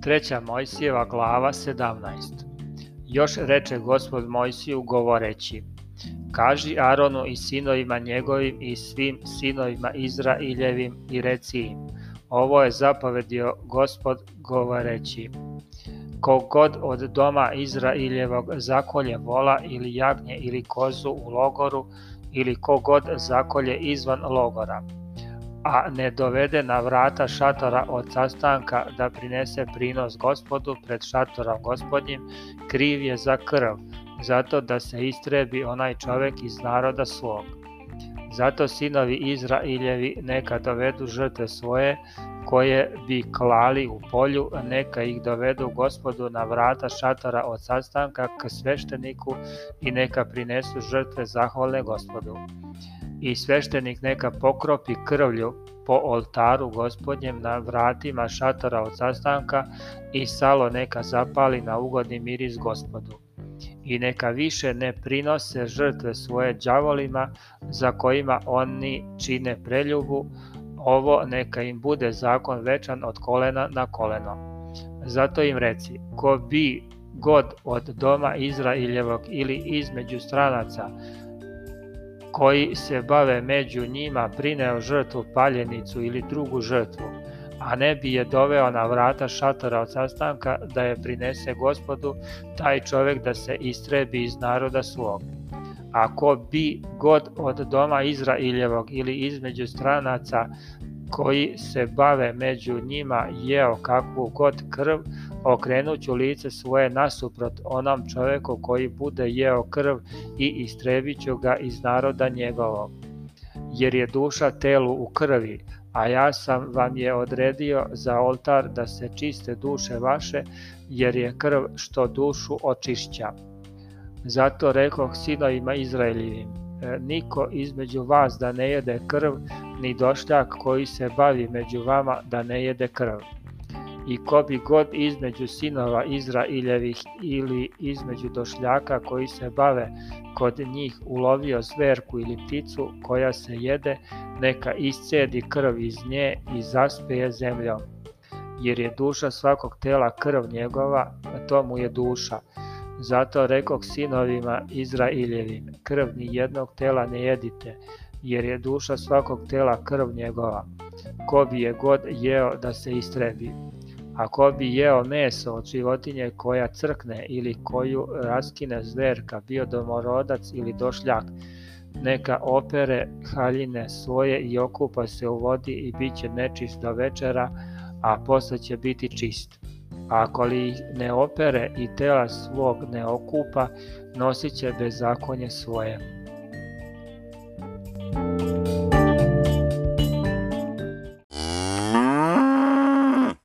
Treća Mojsijeva glava 17 Još reče gospod Mojsiju govoreći Kaži Aronu i sinovima njegovim i svim sinovima Izrailjevim i reci im Ovo je zapovedio gospod govoreći Kogod od doma Izrailjevog zakolje vola ili jagnje ili kozu u logoru ili kogod zakolje izvan logora a ne dovede na vrata šatora od sastanka da prinese prinos gospodu pred šatorom gospodnjim, kriv je za krv, zato da se istrebi onaj čovek iz naroda svog. Zato sinovi Izrailjevi neka dovedu žrtve svoje, koje bi klali u polju, neka ih dovedu gospodu na vrata šatora od sastanka k svešteniku i neka prinesu žrtve zahvalne gospodu i sveštenik neka pokropi krvlju po oltaru gospodnjem na vratima šatora od sastanka i salo neka zapali na ugodni miris gospodu. I neka više ne prinose žrtve svoje đavolima za kojima oni čine preljubu, ovo neka im bude zakon večan od kolena na koleno. Zato im reci, ko bi god od doma Izraeljevog ili između stranaca koji se bave među njima prineo žrtvu paljenicu ili drugu žrtvu, a ne bi je doveo na vrata šatora od sastanka da je prinese gospodu taj čovek da se istrebi iz naroda svog. Ako bi god od doma Izraeljevog ili između stranaca koji se bave među njima jeo kakvu god krv, okrenuću lice svoje nasuprot onom čoveku koji bude jeo krv i istrebiću ga iz naroda njegovog. Jer je duša telu u krvi, a ja sam vam je odredio za oltar da se čiste duše vaše, jer je krv što dušu očišća. Zato rekoh sinovima Izraeljivim, e, niko između vas da ne jede krv, ni došljak koji se bavi među vama da ne jede krv. I ko bi god između sinova Izraeljevih ili između došljaka koji se bave kod njih ulovio zverku ili pticu koja se jede, neka iscedi krv iz nje i zaspeje zemljom. Jer je duša svakog tela krv njegova, a to mu je duša. Zato rekog sinovima Izraeljevim, krv ni jednog tela ne jedite, jer je duša svakog tela krv njegova. Ko bi je god jeo da se istrebi. A ko bi jeo meso od životinje koja crkne ili koju raskine zverka, bio domorodac ili došljak, neka opere haljine svoje i okupa se u vodi i bit će nečist do večera, a posle će biti čist. ako li ne opere i tela svog ne okupa, nosit će bezakonje svoje.